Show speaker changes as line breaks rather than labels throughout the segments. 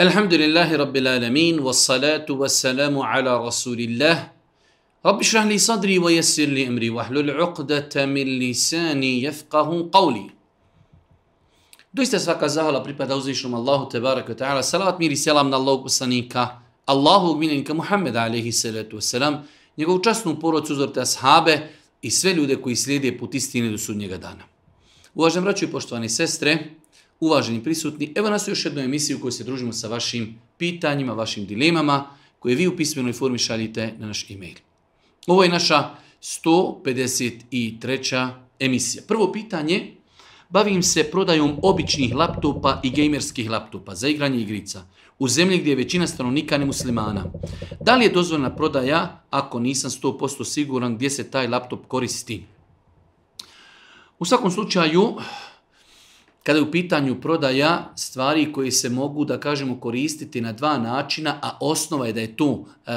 Elhamdülillahi Rabbil alemin ve salatu ve selamu ala Resulillah. Rabbi şrah li sadri ve yessir li emri ve ahlul uqdata min lisani yefkahu qavli. Doista svaka zahvala pripada uzvišnjom Allahu tebaraka ta'ala. Salavat mir i selam na Allahog poslanika, Allahog miljenika Muhammeda alaihi salatu ve selam, njegovu časnu porodcu uzvrte ashabe i sve ljude koji slijede put istine do sudnjega dana. Uvažem braću i poštovani sestre, uvaženi prisutni, evo nas još jednu emisiju u kojoj se družimo sa vašim pitanjima, vašim dilemama, koje vi u pismenoj formi šaljite na naš e-mail. Ovo je naša 153. emisija. Prvo pitanje, bavim se prodajom običnih laptopa i gamerskih laptopa za igranje igrica u zemlji gdje je većina stanovnika muslimana. Da li je dozvoljena prodaja ako nisam 100% siguran gdje se taj laptop koristi? U svakom slučaju, kada je u pitanju prodaja stvari koje se mogu, da kažemo, koristiti na dva načina, a osnova je da je tu e,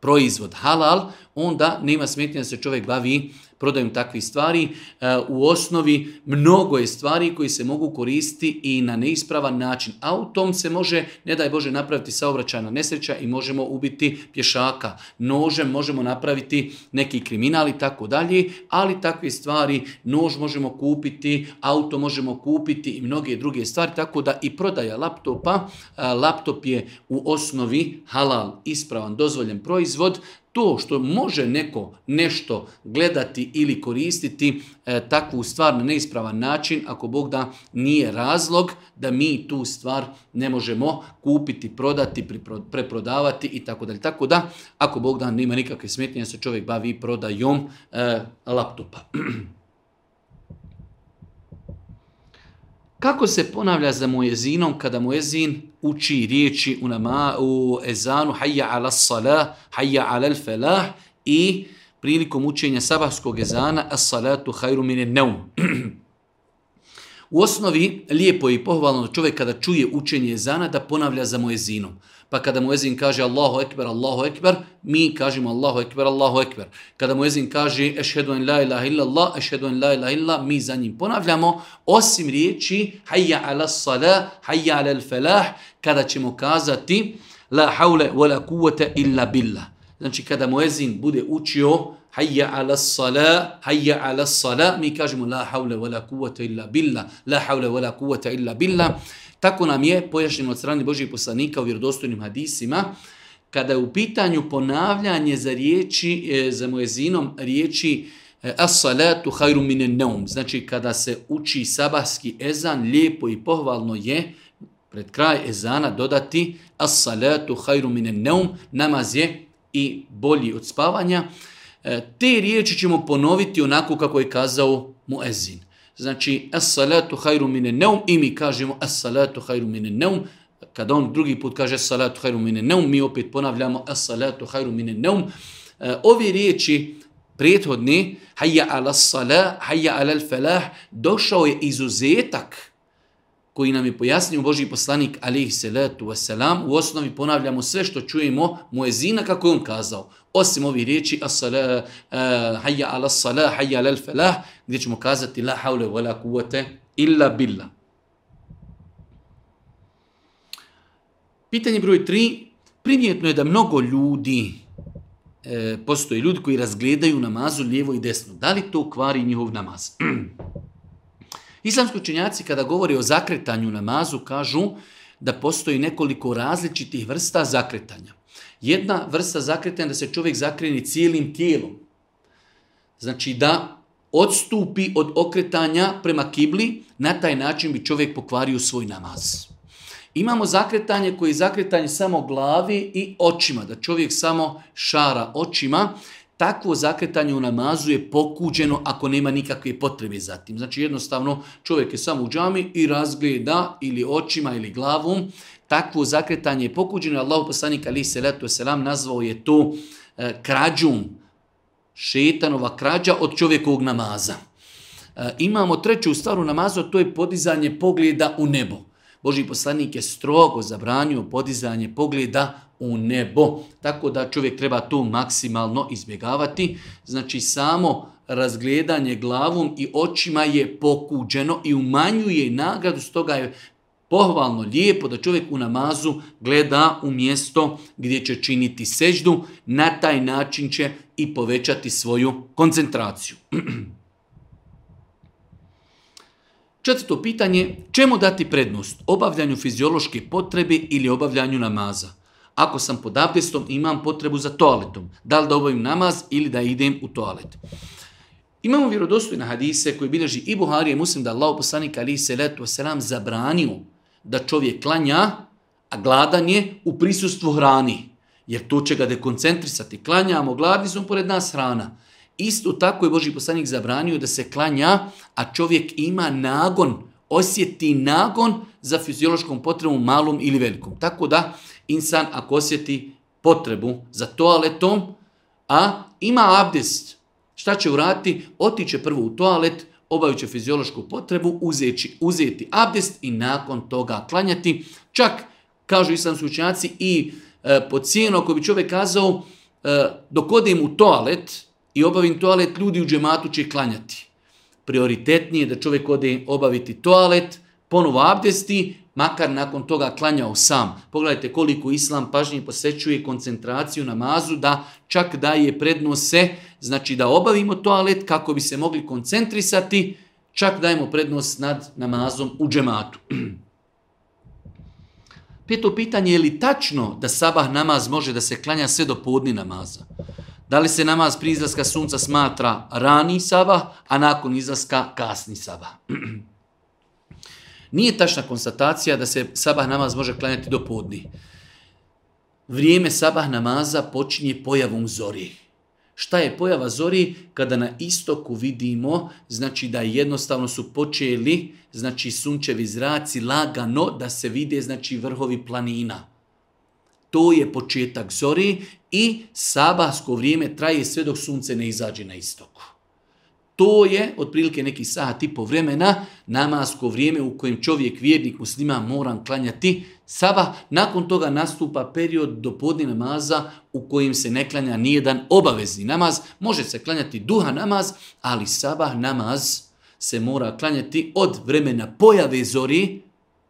proizvod halal, onda nema smetnje da se čovjek bavi prodajom takvih stvari, e, u osnovi mnogo je stvari koji se mogu koristiti i na neispravan način. Autom se može, ne daj Bože, napraviti saobraćajna nesreća i možemo ubiti pješaka. Nožem možemo napraviti neki kriminal i tako dalje, ali takve stvari, nož možemo kupiti, auto možemo kupiti i mnoge druge stvari, tako da i prodaja laptopa, e, laptop je u osnovi halal, ispravan, dozvoljen proizvod, to što može neko nešto gledati ili koristiti e, takvu stvar na neispravan način, ako Bog da nije razlog da mi tu stvar ne možemo kupiti, prodati, preprodavati i tako dalje. Tako da, ako Bog da nema nikakve smetnje, se čovjek bavi prodajom e, laptopa. Kako se ponavlja za muezinom kada muezin uči riječi u, nama, u ezanu hajja ala salah, hajja ala felah i prilikom učenja sabahskog ezana as salatu hajru mine neum. u osnovi lijepo je i pohvalno čovjek kada čuje učenje ezana da ponavlja za muezinom pa kada muezin kaže Allahu ekber, Allahu ekber, mi kažemo Allahu ekber, Allahu ekber. Kada muezin kaže ešhedu en la ilaha illallah, ešhedu en la ilaha illa, mi za njim ponavljamo, osim riječi hayya ala salah, hayya ala felah, kada ćemo kazati la haule wa la kuvvete illa billah. Znači kada muezin bude učio Hayya ala sala, hayya ala sala, mi kažemo la hawla wa la kuvvata illa billah, la havle wa la kuvvata illa billah. Tako nam je pojašnjeno od strane Božih poslanika u vjerodostojnim hadisima, kada je u pitanju ponavljanje za riječi, e, za mojezinom riječi e, as-salatu hajru mine neum. Znači kada se uči sabahski ezan, lijepo i pohvalno je pred kraj ezana dodati as-salatu hajru mine neum, namaz je i bolji od spavanja. E, te riječi ćemo ponoviti onako kako je kazao muezin znači as salatu hajru mine neum i mi kažemo as salatu hajru mine neum. Kada on drugi put kaže as salatu hajru mine neum, mi opet ponavljamo as salatu hajru mine neum. Ove riječi prethodni hajja ala salah, hajja ala falah, došao je izuzetak koji nam je pojasnio Boži poslanik alihi salatu wasalam, u osnovi ponavljamo sve što čujemo muezina kako je on kazao. Osim ovih riječi asala, eh, ala salah, falah, gdje ćemo kazati la haule wa la illa billa. Pitanje broj tri. Primjetno je da mnogo ljudi, e, eh, postoji ljudi koji razgledaju namazu lijevo i desno. Da li to kvari njihov namaz? Islamski učenjaci kada govori o zakretanju namazu kažu da postoji nekoliko različitih vrsta zakretanja. Jedna vrsta zakretanja da se čovjek zakreni cijelim tijelom. Znači da odstupi od okretanja prema kibli, na taj način bi čovjek pokvario svoj namaz. Imamo zakretanje koje je zakretanje samo glavi i očima, da čovjek samo šara očima, takvo zakretanje u namazu je pokuđeno ako nema nikakve potrebe za tim. Znači jednostavno čovjek je samo u džami i razgleda ili očima ili glavom. Takvo zakretanje je pokuđeno. Allah poslanik ali se letu selam nazvao je to e, krađum. Šetanova krađa od čovjekovog namaza. E, imamo treću stvar u namazu, to je podizanje pogleda u nebo. Boži poslanik je strogo zabranio podizanje pogleda u nebo. Tako da čovjek treba to maksimalno izbjegavati. Znači samo razgledanje glavom i očima je pokuđeno i umanjuje nagradu, stoga je pohvalno lijepo da čovjek u namazu gleda u mjesto gdje će činiti seždu, na taj način će i povećati svoju koncentraciju. Četvrto pitanje, čemu dati prednost? Obavljanju fiziološke potrebe ili obavljanju namaza? Ako sam pod abdestom imam potrebu za toaletom, da li da obavim namaz ili da idem u toalet? Imamo vjerodostojne hadise koji bilježi i Buharije, muslim da Allah poslanik ali se letu selam zabranio da čovjek klanja, a gladan je u prisustvu hrani. Jer to će ga dekoncentrisati. Klanjamo, gladni smo, pored nas hrana. Isto tako je Boži poslanik zabranio da se klanja, a čovjek ima nagon, osjeti nagon za fiziološkom potrebu malom ili velikom. Tako da insan ako osjeti potrebu za toaletom, a ima abdest, šta će uraditi? Otiće prvo u toalet, obavit će fiziološku potrebu, uzeti, uzeti abdest i nakon toga klanjati. Čak, kažu sam i e, po cijenu, ako bi čovjek kazao, e, dok odem u toalet, i obavim toalet, ljudi u džematu će klanjati. Prioritetnije je da čovjek ode obaviti toalet, ponovo abdesti, makar nakon toga klanjao sam. Pogledajte koliko islam pažnje posećuje koncentraciju namazu, da čak daje prednose, znači da obavimo toalet kako bi se mogli koncentrisati, čak dajemo prednost nad namazom u džematu. Peto pitanje je li tačno da sabah namaz može da se klanja sve do podni namaza? Da li se namaz prije izlaska sunca smatra rani sabah, a nakon izlaska kasni sabah? Nije tačna konstatacija da se sabah namaz može klanjati do podni. Vrijeme sabah namaza počinje pojavom zori. Šta je pojava zori? Kada na istoku vidimo, znači da jednostavno su počeli, znači sunčevi zraci lagano da se vide, znači vrhovi planina. To je početak zori i sabahsko vrijeme traje sve dok sunce ne izađe na istoku. To je otprilike neki sat i po vremena namasko vrijeme u kojem čovjek, vjernik, muslima mora klanjati sabah. Nakon toga nastupa period do podne namaza u kojem se ne klanja nijedan obavezni namaz. Može se klanjati duha namaz, ali sabah namaz se mora klanjati od vremena pojave zori,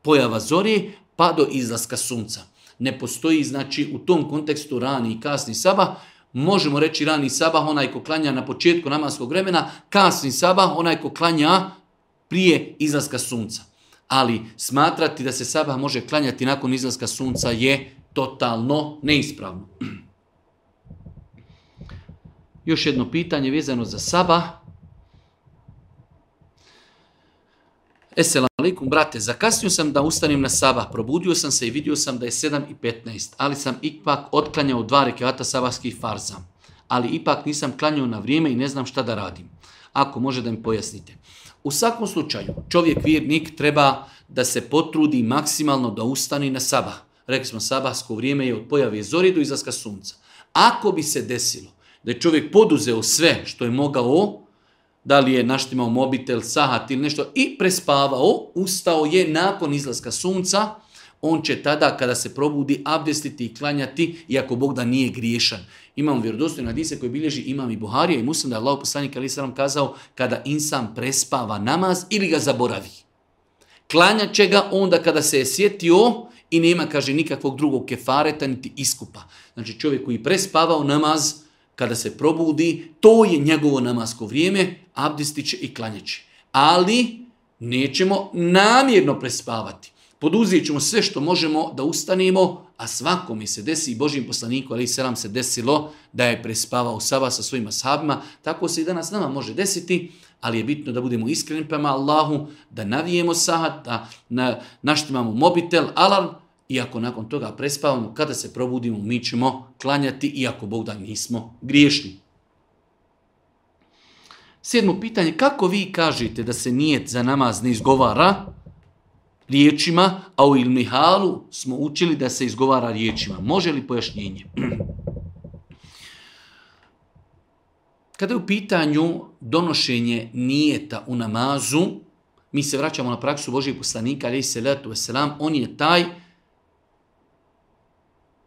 pojava zori pa do izlaska sunca ne postoji, znači u tom kontekstu rani i kasni saba. možemo reći rani sabah onaj ko klanja na početku namaskog vremena, kasni saba, onaj ko klanja prije izlaska sunca. Ali smatrati da se saba može klanjati nakon izlaska sunca je totalno neispravno. Još jedno pitanje vezano za saba. Esselam alaikum, brate, zakasnio sam da ustanem na sabah. Probudio sam se i vidio sam da je 7 i 15, ali sam ipak otklanjao dva rekevata sabahskih farza. Ali ipak nisam klanjao na vrijeme i ne znam šta da radim. Ako može da mi pojasnite. U svakom slučaju, čovjek vjernik treba da se potrudi maksimalno da ustani na sabah. Rekli smo, sabahsko vrijeme je od pojave zori do izlaska sunca. Ako bi se desilo da je čovjek poduzeo sve što je mogao, da li je naštimao mobitel, sahat ili nešto i prespavao, ustao je nakon izlaska sunca, on će tada kada se probudi abdestiti i klanjati, iako Bog da nije griješan. Imamo na hadise koji bilježi imam i Buharija i muslim da je Allah poslanik ali sam kazao kada insan prespava namaz ili ga zaboravi. Klanjat će ga onda kada se je sjetio i nema, kaže, nikakvog drugog kefareta niti iskupa. Znači čovjek koji prespavao namaz, kada se probudi, to je njegovo namasko vrijeme, abdistiće i klanjeći. Ali nećemo namjerno prespavati. Poduzet ćemo sve što možemo da ustanemo, a svako mi se desi i Božim poslaniku, ali i selam se desilo da je prespavao Saba sa svojima sahabima. Tako se i danas nama može desiti, ali je bitno da budemo iskreni prema Allahu, da navijemo sahat, da naštimamo mobitel, alarm, i ako nakon toga prespavamo, kada se probudimo, mi ćemo klanjati, iako Bog da nismo griješni. Sedmo pitanje, kako vi kažete da se nijet za namaz ne izgovara riječima, a u ilmihalu smo učili da se izgovara riječima. Može li pojašnjenje? Kada je u pitanju donošenje nijeta u namazu, mi se vraćamo na praksu Božijeg poslanika, ali se letu on je taj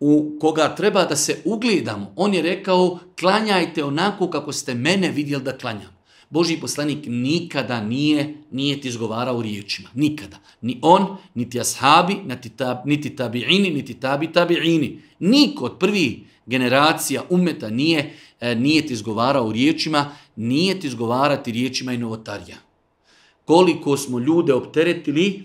u koga treba da se ugledamo. On je rekao, klanjajte onako kako ste mene vidjeli da klanjam. Boži poslanik nikada nije, nije ti izgovarao riječima. Nikada. Ni on, niti ashabi, niti, niti tabi'ini, niti tabi tabi'ini. Niko od prvih generacija umeta nije, e, nije ti izgovarao riječima, nije ti izgovarati riječima i novotarija. Koliko smo ljude opteretili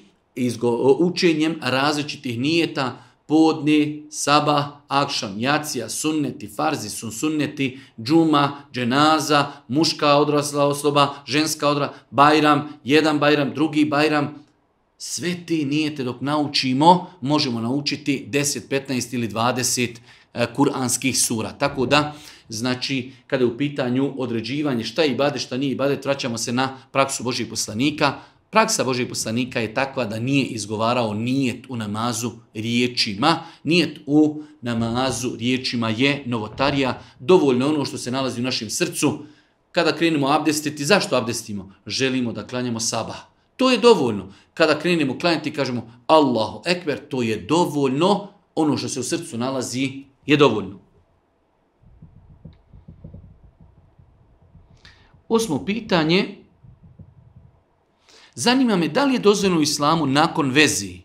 učenjem različitih nijeta, podni, saba, akšam, jacija, sunneti, farzi, sun sunneti, džuma, dženaza, muška odrasla osoba, ženska odra, bajram, jedan bajram, drugi bajram. Sve ti nijete dok naučimo, možemo naučiti 10, 15 ili 20 e, kuranskih sura. Tako da, znači, kada je u pitanju određivanje šta i bade, šta nije i bade, se na praksu Božih poslanika, Praksa Božih poslanika je takva da nije izgovarao nijet u namazu riječima. Nijet u namazu riječima je novotarija. Dovoljno ono što se nalazi u našem srcu. Kada krenemo abdestiti, zašto abdestimo? Želimo da klanjamo Saba. To je dovoljno. Kada krenemo klanjati kažemo Allahu ekber, to je dovoljno. Ono što se u srcu nalazi je dovoljno. Osmo pitanje, Zanima me da li je dozvoljeno u islamu nakon vezi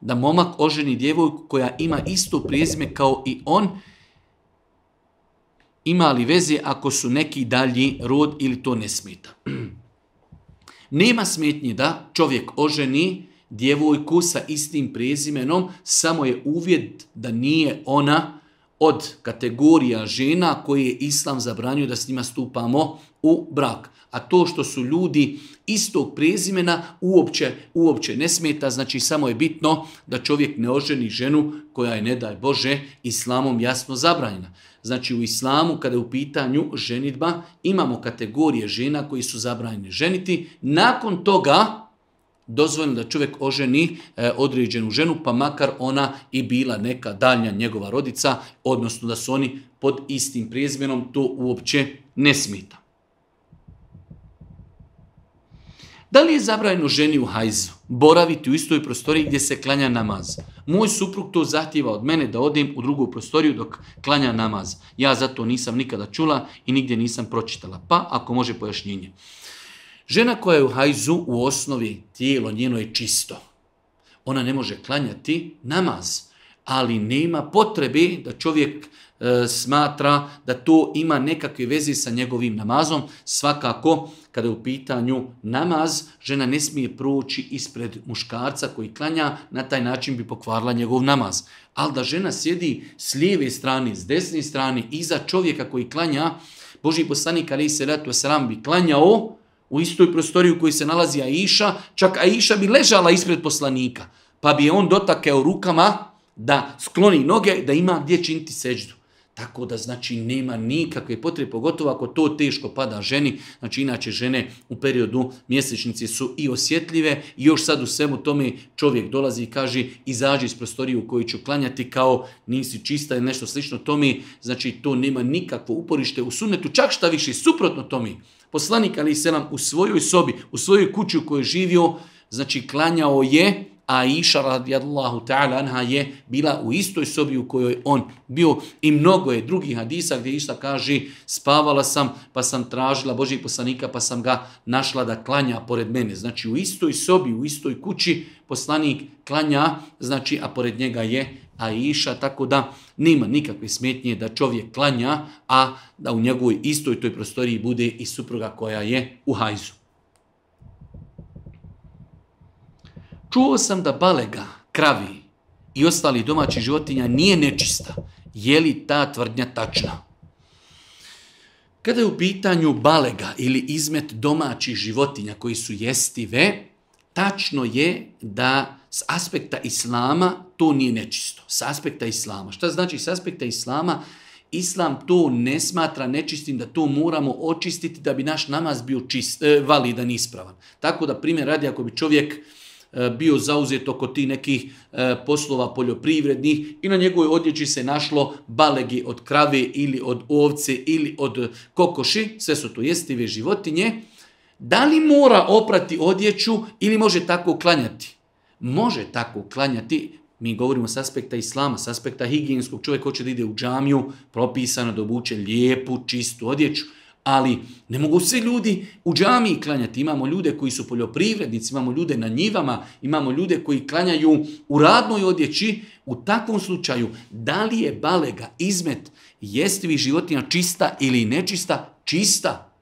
da momak oženi djevojku koja ima isto prijezime kao i on, ima li veze ako su neki dalji rod ili to ne smeta. Nema smetnje da čovjek oženi djevojku sa istim prezimenom, samo je uvjet da nije ona od kategorija žena koje je Islam zabranio da s njima stupamo u brak a to što su ljudi istog prezimena uopće, uopće ne smeta, znači samo je bitno da čovjek ne oženi ženu koja je, ne daj Bože, islamom jasno zabranjena. Znači u islamu kada je u pitanju ženitba imamo kategorije žena koji su zabranjene ženiti, nakon toga dozvoljeno da čovjek oženi e, određenu ženu, pa makar ona i bila neka daljnja njegova rodica, odnosno da su oni pod istim prezmenom, to uopće ne smeta. Da li je zabranjeno ženi u hajzu boraviti u istoj prostoriji gdje se klanja namaz? Moj suprug to zahtjeva od mene da odem u drugu prostoriju dok klanja namaz. Ja za to nisam nikada čula i nigdje nisam pročitala. Pa ako može pojašnjenje. Žena koja je u hajzu u osnovi tijelo njeno je čisto. Ona ne može klanjati namaz, ali nema potrebe da čovjek e, smatra da to ima nekakve veze sa njegovim namazom. Svakako kada je u pitanju namaz, žena ne smije proći ispred muškarca koji klanja, na taj način bi pokvarila njegov namaz. Ali da žena sjedi s lijeve strane, s desne strane, iza čovjeka koji klanja, Boži poslanik ali se ratu sram bi klanjao u istoj prostoriji u kojoj se nalazi Aisha, čak Aisha bi ležala ispred poslanika, pa bi je on dotakao rukama da skloni noge, da ima gdje činiti seđdu. Tako da znači nema nikakve potrebe, pogotovo ako to teško pada ženi. Znači inače žene u periodu mjesečnice su i osjetljive i još sad u svemu tome čovjek dolazi i kaže izađi iz prostorije u kojoj ću klanjati kao nisi čista ili nešto slično tome. Znači to nema nikakvo uporište u sunnetu, čak šta više suprotno tome. Poslanik ali selam u svojoj sobi, u svojoj kući u kojoj živio, znači klanjao je a Iša radijallahu ta'ala anha je bila u istoj sobi u kojoj on bio i mnogo je drugih hadisa gdje Iša kaže spavala sam pa sam tražila Božeg poslanika pa sam ga našla da klanja pored mene. Znači u istoj sobi, u istoj kući poslanik klanja, znači a pored njega je a iša, tako da nema nikakve smetnje da čovjek klanja, a da u njegovoj istoj toj prostoriji bude i supruga koja je u hajzu. Čuo sam da balega, kravi i ostali domaći životinja nije nečista. Je li ta tvrdnja tačna? Kada je u pitanju balega ili izmet domaćih životinja koji su jestive, tačno je da s aspekta islama to nije nečisto. S aspekta islama. Šta znači s aspekta islama? Islam to ne smatra nečistim, da to moramo očistiti da bi naš namaz bio čist, e, validan, ispravan. Tako da primjer radi ako bi čovjek E, bio zauzet oko ti nekih e, poslova poljoprivrednih i na njegovoj odjeći se našlo balegi od krave ili od ovce ili od kokoši, sve su to jestive životinje, da li mora oprati odjeću ili može tako uklanjati. Može tako uklanjati. mi govorimo s aspekta islama, s aspekta higijenskog, čovjek hoće da ide u džamiju, propisano da obuče lijepu, čistu odjeću. Ali ne mogu svi ljudi u džamiji klanjati. Imamo ljude koji su poljoprivrednici, imamo ljude na njivama, imamo ljude koji klanjaju u radnoj odjeći. U takvom slučaju, da li je balega izmet jestivi životinja čista ili nečista? Čista.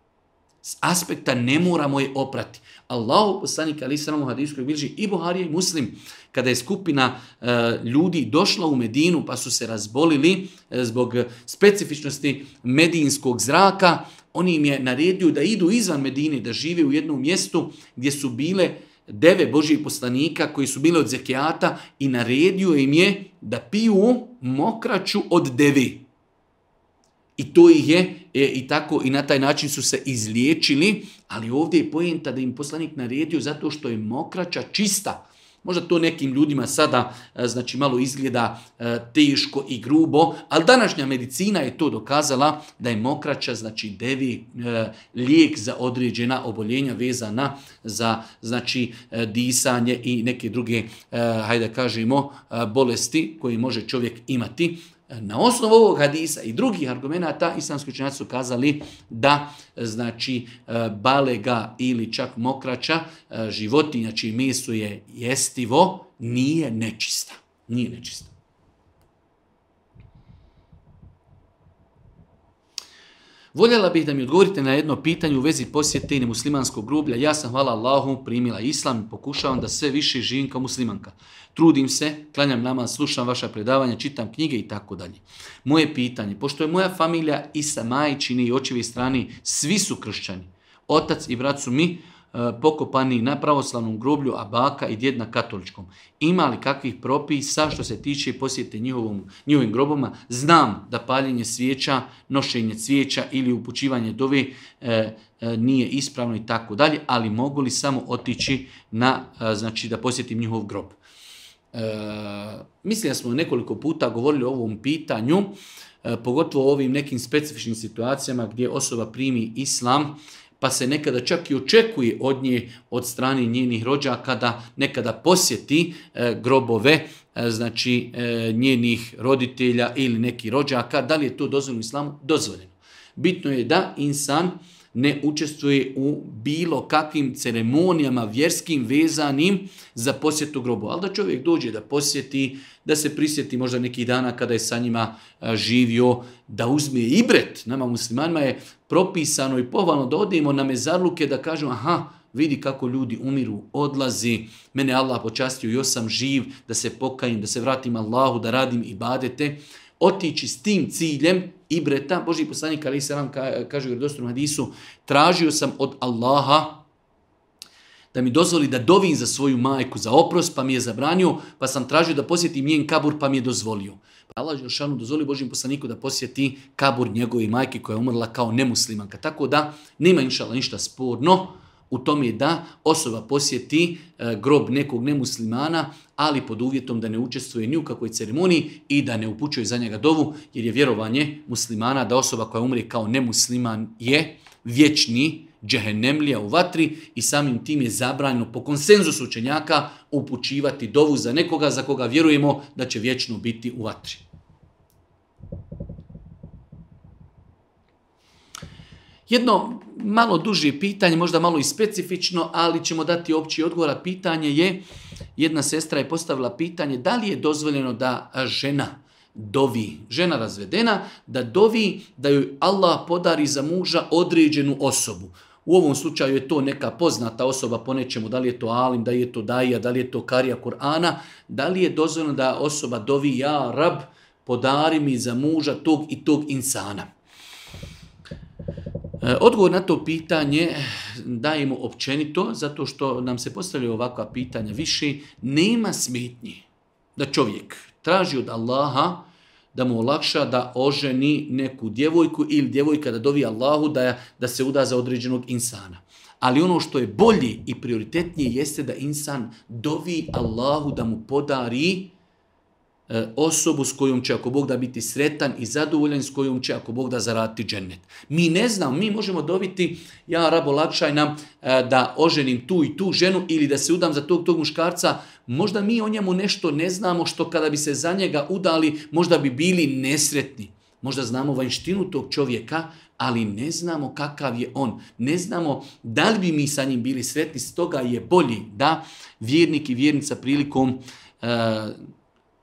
S aspekta ne moramo je oprati. Allahu poslanik ali u hadijskoj bilži i Buharija i Muslim, kada je skupina e, ljudi došla u Medinu pa su se razbolili e, zbog specifičnosti medijinskog zraka, oni im je naredio da idu izvan Medine, da žive u jednom mjestu gdje su bile deve Božjih poslanika koji su bile od zekijata i naredio im je da piju mokraću od devi. I to ih je, e, i tako, i na taj način su se izliječili, ali ovdje je pojenta da im poslanik naredio zato što je mokraća čista. Možda to nekim ljudima sada e, znači malo izgleda e, teško i grubo, ali današnja medicina je to dokazala da je mokraća znači devi e, lijek za određena oboljenja vezana za znači disanje i neke druge hajde kažemo bolesti koje može čovjek imati. Na osnovu ovog hadisa i drugih argumenata islamski učenjaci su kazali da znači e, balega ili čak mokrača, e, životinja čije meso je jestivo nije nečista. Nije nečista. Voljela bih da mi odgovorite na jedno pitanje u vezi posjete muslimanskog grublja. Ja sam, hvala Allahu, primila islam i pokušavam da sve više živim kao muslimanka. Trudim se, klanjam nama, slušam vaša predavanja, čitam knjige i tako dalje. Moje pitanje, pošto je moja familija i sa majčini i očevi strani, svi su kršćani. Otac i brat su mi, E, pokopani na pravoslavnom groblju, a baka i djed na katoličkom. Ima li kakvih propisa što se tiče posjete njihovom, njihovim groboma? Znam da paljenje svijeća, nošenje cvijeća ili upućivanje dove e, e, nije ispravno i tako dalje, ali mogu li samo otići na, znači da posjetim njihov grob? mislim da smo nekoliko puta govorili o ovom pitanju, pogotovo o ovim nekim specifičnim situacijama gdje osoba primi islam pa se nekada čak i očekuje od nje, od strane njenih rođaka da nekada posjeti e, grobove e, znači e, njenih roditelja ili nekih rođaka. Da li je to dozvoljeno islamu? Dozvoljeno. Bitno je da insan ne učestvuje u bilo kakvim ceremonijama vjerskim vezanim za posjetu grobu. Ali da čovjek dođe da posjeti, da se prisjeti možda nekih dana kada je sa njima živio, da uzme ibret. Nama muslimanima je propisano i povalno da odemo na mezarluke da kažemo aha, vidi kako ljudi umiru, odlazi, mene Allah počastio, još sam živ, da se pokajim, da se vratim Allahu, da radim i badete otići s tim ciljem Ibreta, Boži poslanik ali se kaže u na hadisu, tražio sam od Allaha da mi dozvoli da dovim za svoju majku za oprost, pa mi je zabranio, pa sam tražio da posjetim njen kabur, pa mi je dozvolio. Pa Allah Jošanu dozvoli Božim poslaniku da posjeti kabur njegove majke koja je umrla kao nemuslimanka. Tako da nema inšala ništa sporno u tom je da osoba posjeti e, grob nekog nemuslimana, ali pod uvjetom da ne učestvuje ni u kakvoj ceremoniji i da ne upućuje za njega dovu, jer je vjerovanje muslimana da osoba koja umri kao nemusliman je vječni džehennemlija u vatri i samim tim je zabranjeno po konsenzusu učenjaka upućivati dovu za nekoga za koga vjerujemo da će vječno biti u vatri. Jedno malo duže pitanje, možda malo i specifično, ali ćemo dati opći odgovor. pitanje je, jedna sestra je postavila pitanje da li je dozvoljeno da žena dovi, žena razvedena, da dovi da joj Allah podari za muža određenu osobu. U ovom slučaju je to neka poznata osoba po nečemu, da li je to alim, da li je to daja, da li je to karija Kur'ana, da li je dozvoljeno da osoba dovi ja rab, podari mi za muža tog i tog insana. E, odgovor na to pitanje eh, dajemo općenito, zato što nam se postavljaju ovakva pitanja više. Nema smetnji da čovjek traži od Allaha da mu olakša da oženi neku djevojku ili djevojka da dovi Allahu da, da se uda za određenog insana. Ali ono što je bolji i prioritetnije jeste da insan dovi Allahu da mu podari E, osobu s kojom će ako Bog da biti sretan i zadovoljan, s kojom će ako Bog da zarati džennet. Mi ne znam, mi možemo dobiti, ja rabo lakšaj nam e, da oženim tu i tu ženu ili da se udam za tog tog muškarca, možda mi o njemu nešto ne znamo što kada bi se za njega udali, možda bi bili nesretni. Možda znamo vanštinu tog čovjeka, ali ne znamo kakav je on. Ne znamo da li bi mi sa njim bili sretni, stoga je bolji da vjernik i vjernica prilikom e,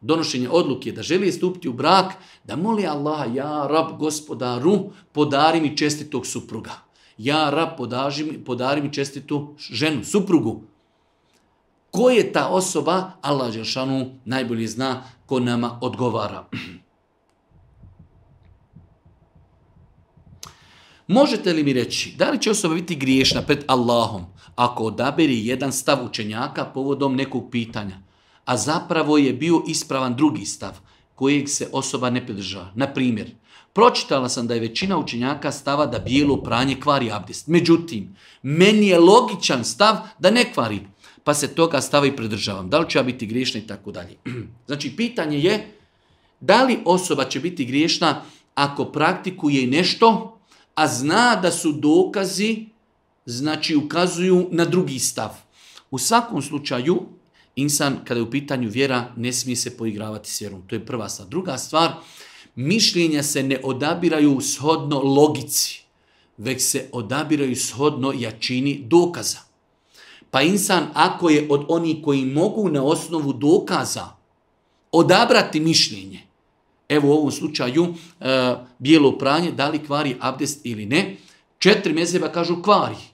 donošenje odluke da želi stupiti u brak, da moli Allah, ja rab gospodaru, podari mi čestitog supruga. Ja rab podaži, podari mi čestitu ženu, suprugu. Ko je ta osoba? Allah Đelšanu najbolje zna ko nama odgovara. Možete li mi reći, da li će osoba biti griješna pred Allahom ako odaberi jedan stav učenjaka povodom nekog pitanja? a zapravo je bio ispravan drugi stav kojeg se osoba ne pridržava. Na primjer, pročitala sam da je većina učenjaka stava da bijelo pranje kvari abdest. Međutim, meni je logičan stav da ne kvari, pa se toga stava i pridržavam. Da li ću ja biti griješna i tako dalje. Znači, pitanje je da li osoba će biti griješna ako praktikuje nešto, a zna da su dokazi, znači ukazuju na drugi stav. U svakom slučaju, Insan, kada je u pitanju vjera, ne smije se poigravati s vjerom. To je prva stvar. Druga stvar, mišljenja se ne odabiraju shodno logici, već se odabiraju shodno jačini dokaza. Pa insan, ako je od onih koji mogu na osnovu dokaza odabrati mišljenje, evo u ovom slučaju e, bijelo pranje, da li kvari abdest ili ne, četiri mezeba kažu kvari.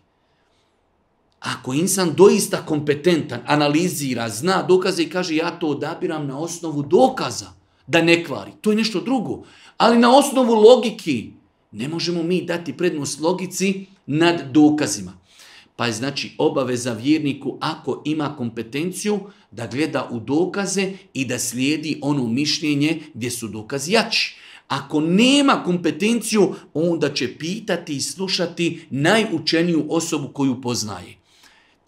Ako insan doista kompetentan, analizira, zna dokaze i kaže ja to odabiram na osnovu dokaza da ne kvari, to je nešto drugo. Ali na osnovu logiki ne možemo mi dati prednost logici nad dokazima. Pa je znači obaveza vjerniku ako ima kompetenciju da gleda u dokaze i da slijedi ono mišljenje gdje su dokazi jači. Ako nema kompetenciju, onda će pitati i slušati najučeniju osobu koju poznaje.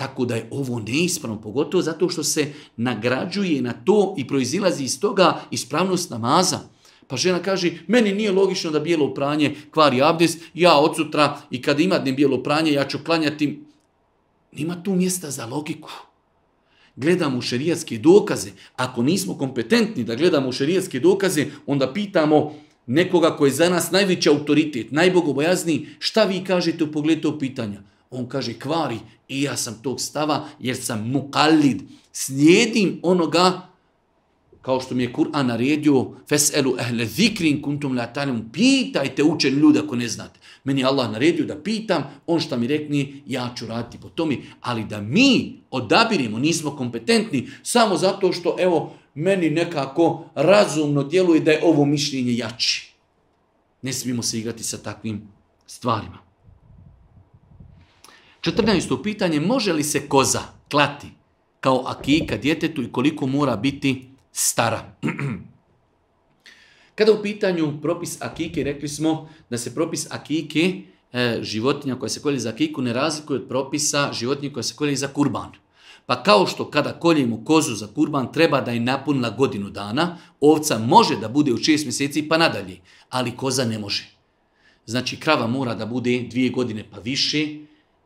Tako da je ovo neispravno, pogotovo zato što se nagrađuje na to i proizilazi iz toga ispravnost namaza. Pa žena kaže, meni nije logično da bijelo pranje kvari abdest, ja od sutra i kad imadnem bijelo pranje, ja ću klanjati. Nima tu mjesta za logiku. Gledamo u šerijatske dokaze. Ako nismo kompetentni da gledamo u šerijatske dokaze, onda pitamo nekoga koji je za nas najveći autoritet, najbogobojazniji, šta vi kažete u pogledu pitanja? On kaže kvari i ja sam tog stava jer sam mukallid. Slijedim onoga kao što mi je Kur'an naredio feselu ehle zikrin kuntum la pitajte učen ljudi ako ne znate. Meni je Allah naredio da pitam, on šta mi rekni, ja ću raditi po tome. Ali da mi odabirimo, nismo kompetentni, samo zato što, evo, meni nekako razumno djeluje da je ovo mišljenje jači. Ne smijemo se igrati sa takvim stvarima. 14. pitanje, može li se koza klati kao akika djetetu i koliko mora biti stara? Kada u pitanju propis akike, rekli smo da se propis akike e, životinja koja se kolje za akiku ne razlikuje od propisa životinja koja se kolje za kurban. Pa kao što kada koljemo kozu za kurban treba da je napunila godinu dana, ovca može da bude u 6 mjeseci pa nadalje, ali koza ne može. Znači krava mora da bude dvije godine pa više,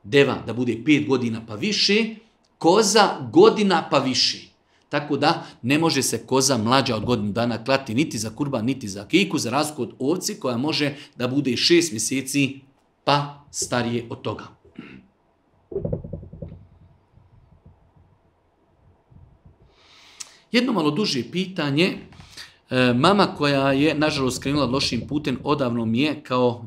deva da bude pet godina pa više, koza godina pa više. Tako da ne može se koza mlađa od godinu dana klati niti za kurba, niti za kiku, za razliku od ovci koja može da bude šest mjeseci pa starije od toga. Jedno malo duže pitanje, e, mama koja je nažalost krenula lošim putem, odavno mi je kao,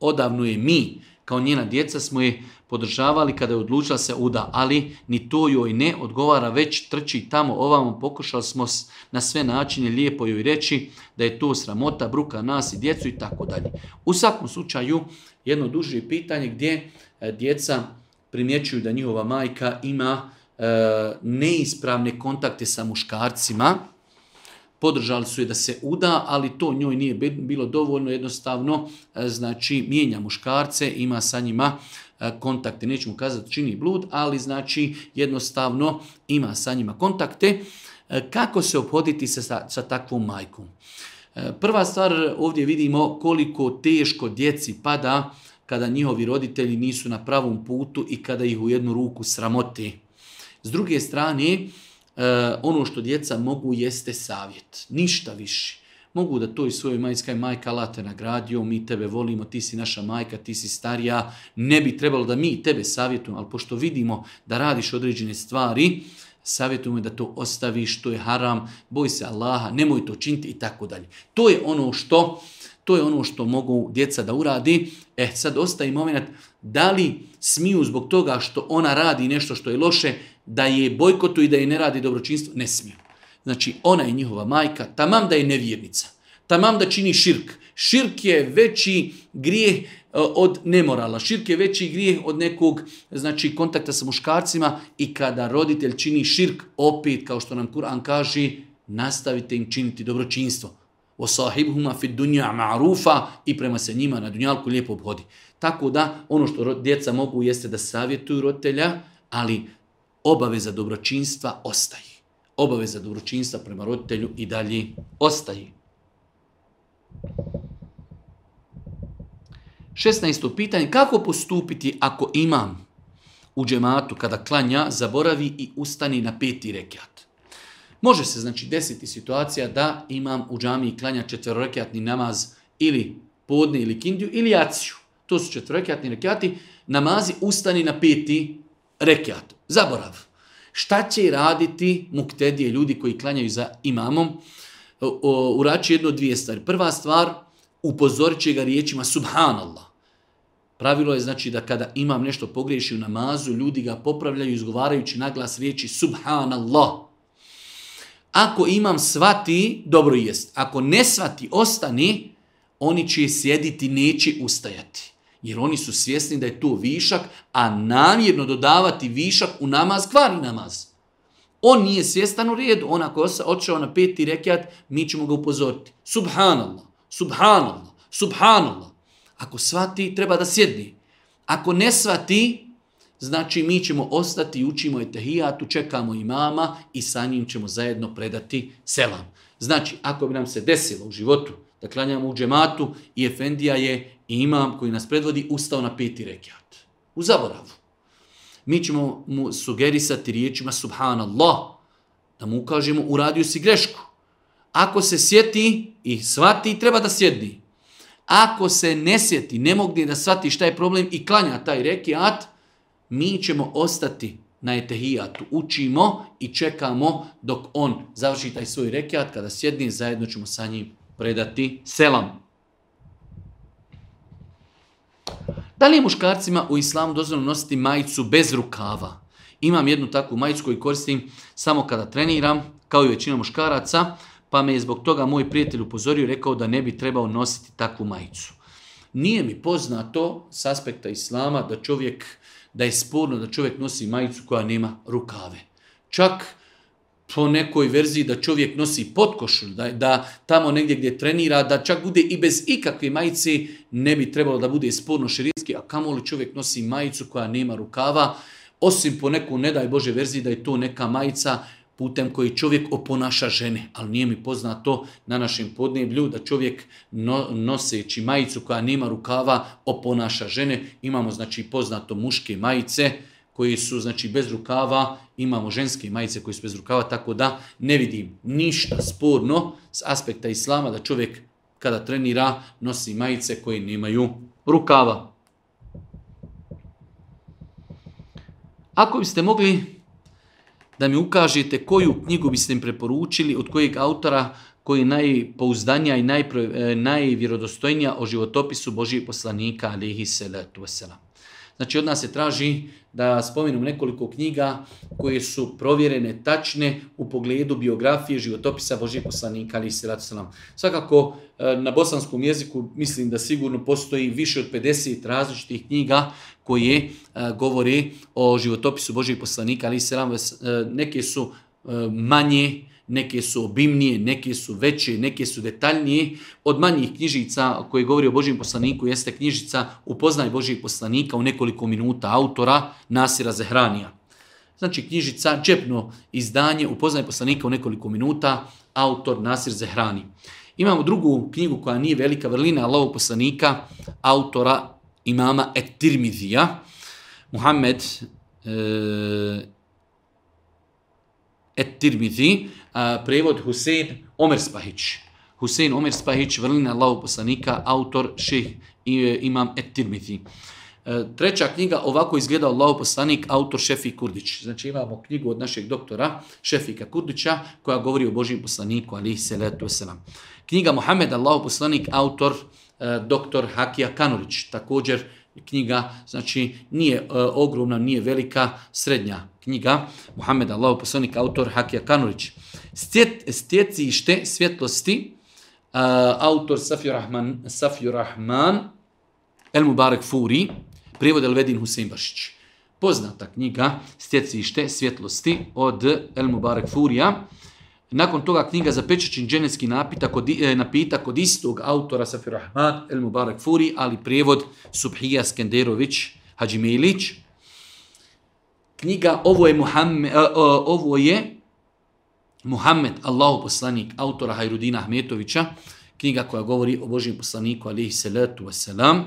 odavno je mi, kao njena djeca smo je podržavali kada je odlučila se uda, ali ni to joj ne odgovara, već trči tamo ovamo, pokušali smo na sve načine lijepo joj reći da je to sramota, bruka nas i djecu i tako dalje. U svakom slučaju, jedno duže pitanje gdje e, djeca primjećuju da njihova majka ima e, neispravne kontakte sa muškarcima, podržali su je da se uda, ali to njoj nije bilo dovoljno, jednostavno, e, znači, mijenja muškarce, ima sa njima e, kontakte, nećemo kazati čini blud, ali znači jednostavno ima sa njima kontakte. E, kako se obhoditi sa, sa takvom majkom? Prva stvar, ovdje vidimo koliko teško djeci pada kada njihovi roditelji nisu na pravom putu i kada ih u jednu ruku sramote. S druge strane, Eh, ono što djeca mogu jeste savjet, ništa više. Mogu da to i svoje majska majka late nagradio, mi tebe volimo, ti si naša majka, ti si starija, ne bi trebalo da mi tebe savjetujemo, ali pošto vidimo da radiš određene stvari, savjetujemo da to ostaviš, to je haram, boj se Allaha, nemoj to činiti i tako dalje. To je ono što to je ono što mogu djeca da uradi. E, sad ostaje moment, da li smiju zbog toga što ona radi nešto što je loše, da je bojkotu i da je ne radi dobročinstvo, ne smije. Znači, ona je njihova majka, tamam da je nevjernica, tamam da čini širk. Širk je veći grijeh e, od nemorala, širk je veći grijeh od nekog znači, kontakta sa muškarcima i kada roditelj čini širk, opet, kao što nam Kur'an kaže, nastavite im činiti dobročinstvo. sahibuhuma fi dunja marufa i prema se njima na dunjalku lijepo obhodi. Tako da ono što djeca mogu jeste da savjetuju roditelja, ali obaveza dobročinstva ostaje. Obaveza dobročinstva prema roditelju i dalje ostaje. 16. pitanje, kako postupiti ako imam u džematu kada klanja, zaboravi i ustani na peti rekiat? Može se znači desiti situacija da imam u džamiji klanja četverorekiatni namaz ili podne ili kindiju ili jaciju. To su četverorekiatni rekiati. Namazi ustani na peti rekiat. Zaborav. Šta će raditi muktedije, ljudi koji klanjaju za imamom? Urači jedno dvije stvari. Prva stvar, upozorit će ga riječima subhanallah. Pravilo je znači da kada imam nešto pogriješi u namazu, ljudi ga popravljaju izgovarajući glas riječi subhanallah. Ako imam svati, dobro jest. Ako ne svati, ostani, oni će sjediti, neće ustajati. Jer oni su svjesni da je to višak, a namjerno dodavati višak u namaz kvari namaz. On nije svjestan u redu. On ako očeo na peti rekiat, mi ćemo ga upozoriti. Subhanallah, subhanallah, subhanallah. Ako svati, treba da sjedni. Ako ne svati, znači mi ćemo ostati, učimo je tehijatu, čekamo imama i sa njim ćemo zajedno predati selam. Znači, ako bi nam se desilo u životu da klanjamo u džematu i Efendija je imam koji nas predvodi ustao na peti rekiat. U zaboravu. Mi ćemo mu sugerisati riječima subhanallah, da mu ukažemo uradio si grešku. Ako se sjeti i svati, treba da sjedni. Ako se ne sjeti, ne mogne da svati šta je problem i klanja taj rekiat, mi ćemo ostati na etehijatu. Učimo i čekamo dok on završi taj svoj rekiat. Kada sjedni, zajedno ćemo sa njim predati selam. Da li je muškarcima u islamu dozvoljeno nositi majicu bez rukava? Imam jednu takvu majicu koju koristim samo kada treniram, kao i većina muškaraca, pa me je zbog toga moj prijatelj upozorio i rekao da ne bi trebao nositi takvu majicu. Nije mi poznato s aspekta islama da čovjek, da je sporno da čovjek nosi majicu koja nema rukave. Čak po nekoj verziji da čovjek nosi potkošu, da, da tamo negdje gdje trenira, da čak bude i bez ikakve majice, ne bi trebalo da bude sporno širinski, a kamoli čovjek nosi majicu koja nema rukava, osim po neku, ne daj Bože, verziji da je to neka majica putem koji čovjek oponaša žene. Ali nije mi poznato na našem podneblju da čovjek no, noseći majicu koja nema rukava oponaša žene. Imamo znači poznato muške majice, koji su znači bez rukava, imamo ženske majice koji su bez rukava, tako da ne vidim ništa sporno s aspekta islama da čovjek kada trenira nosi majice koje nemaju rukava. Ako biste mogli da mi ukažete koju knjigu biste im preporučili, od kojeg autora koji je najpouzdanija i e, najvjerodostojnija o životopisu Božijeg poslanika alihi salatu wasalam. Znači od nas se traži da spomenem nekoliko knjiga koje su provjerene, tačne u pogledu biografije životopisa Božijeg poslanika ali se Svakako e, na bosanskom jeziku mislim da sigurno postoji više od 50 različitih knjiga koje e, govore o životopisu Božih poslanika ali e, Neke su manje neke su obimnije, neke su veće, neke su detaljnije. Od manjih knjižica koje govori o Božijem poslaniku jeste knjižica Upoznaj Božijeg poslanika u nekoliko minuta autora Nasira Zehranija. Znači knjižica, čepno izdanje Upoznaj poslanika u nekoliko minuta, autor Nasir Zehrani. Imamo drugu knjigu koja nije velika vrlina Allahog poslanika, autora imama et Muhammed e, prevod Husein Omer Spahić. Husein Omer Spahić, vrlina Allahog poslanika, autor šeh e, Imam Etirmiti. E, treća knjiga ovako izgleda Allahog poslanik, autor Šefi Kurdić. Znači imamo knjigu od našeg doktora Šefika Kurdića koja govori o Božim poslaniku, se se selam. Knjiga Mohamed, Allahog poslanik, autor e, doktor Hakija Kanurić. Također knjiga, znači nije ogromna, nije velika, srednja knjiga Muhammed Allahu poslanik, autor Hakija stjeci Stjecište svjetlosti, uh, autor Safi Rahman, Safi Rahman El Mubarak Furi, prijevod Elvedin Husein Bašić. Poznata knjiga Stjecište svjetlosti od El Mubarek Furija. Nakon toga knjiga za pečećin dženevski napitak od, eh, napitak od istog autora safi Rahman El Mubarak Furi, ali prijevod Subhija Skenderović Hadžimilić knjiga ovo je, Muhammed, e, e, ovo je Muhammed, Allahu poslanik, autora Hajrudina Ahmetovića, knjiga koja govori o Božim poslaniku, alihi salatu wasalam.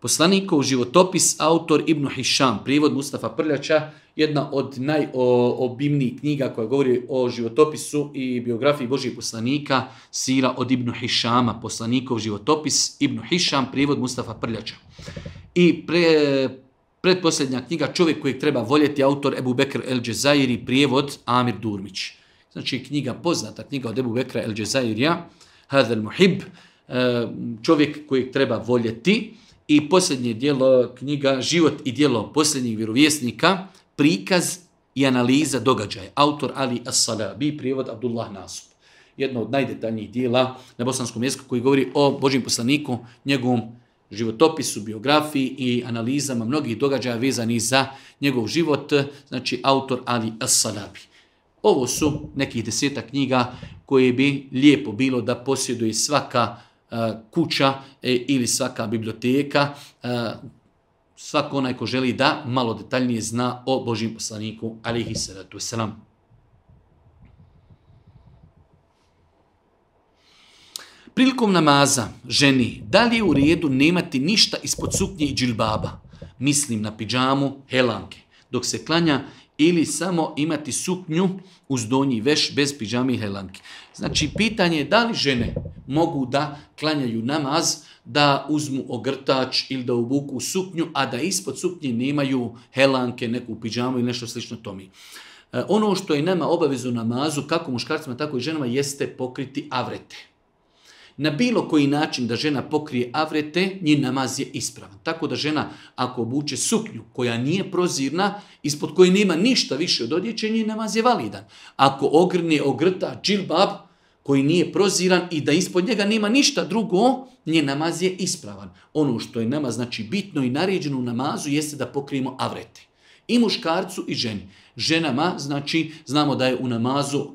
Poslanikov životopis, autor Ibn Hišam, prijevod Mustafa Prljača, jedna od najobimnijih knjiga koja govori o životopisu i biografiji Božih poslanika, sira od Ibnu Hišama, poslanikov životopis, Ibnu Hišam, prijevod Mustafa Prljača. I pre, Pretposljednja knjiga Čovjek kojeg treba voljeti, autor Ebu Bekr El Džezairi, prijevod Amir Durmić. Znači knjiga poznata, knjiga od Ebu Bekra El Džezairija, Hadel mohib e, čovjek kojeg treba voljeti. I posljednje dijelo knjiga Život i dijelo posljednjih vjerovjesnika, prikaz i analiza događaja. Autor Ali As-Salabi, prijevod Abdullah Nasub. Jedno od najdetaljnijih dijela na bosanskom jeziku koji govori o Božim poslaniku, njegovom životopisu, biografiji i analizama mnogih događaja vezani za njegov život, znači autor Ali as Ovo su nekih deseta knjiga koje bi lijepo bilo da posjeduje svaka e, kuća e, ili svaka biblioteka, e, svako onaj ko želi da malo detaljnije zna o Božim poslaniku alihi salatu selam. Prilikom namaza ženi, da li je u redu nemati ništa ispod suknje i džilbaba? Mislim na piđamu, helanke. Dok se klanja ili samo imati suknju uz donji veš bez piđami i helanke. Znači, pitanje je da li žene mogu da klanjaju namaz, da uzmu ogrtač ili da obuku suknju, a da ispod suknje nemaju helanke, neku piđamu ili nešto slično tomi. E, ono što je nama obavezu namazu, kako muškarcima, tako i ženama, jeste pokriti avrete na bilo koji način da žena pokrije avrete, njen namaz je ispravan. Tako da žena ako obuče suknju koja nije prozirna, ispod koje nema ništa više od odjeće, njen namaz je validan. Ako ogrne ogrta džilbab koji nije proziran i da ispod njega nema ništa drugo, njen namaz je ispravan. Ono što je nama znači bitno i naređeno u namazu jeste da pokrijemo avrete. I muškarcu i ženi. Ženama, znači, znamo da je u namazu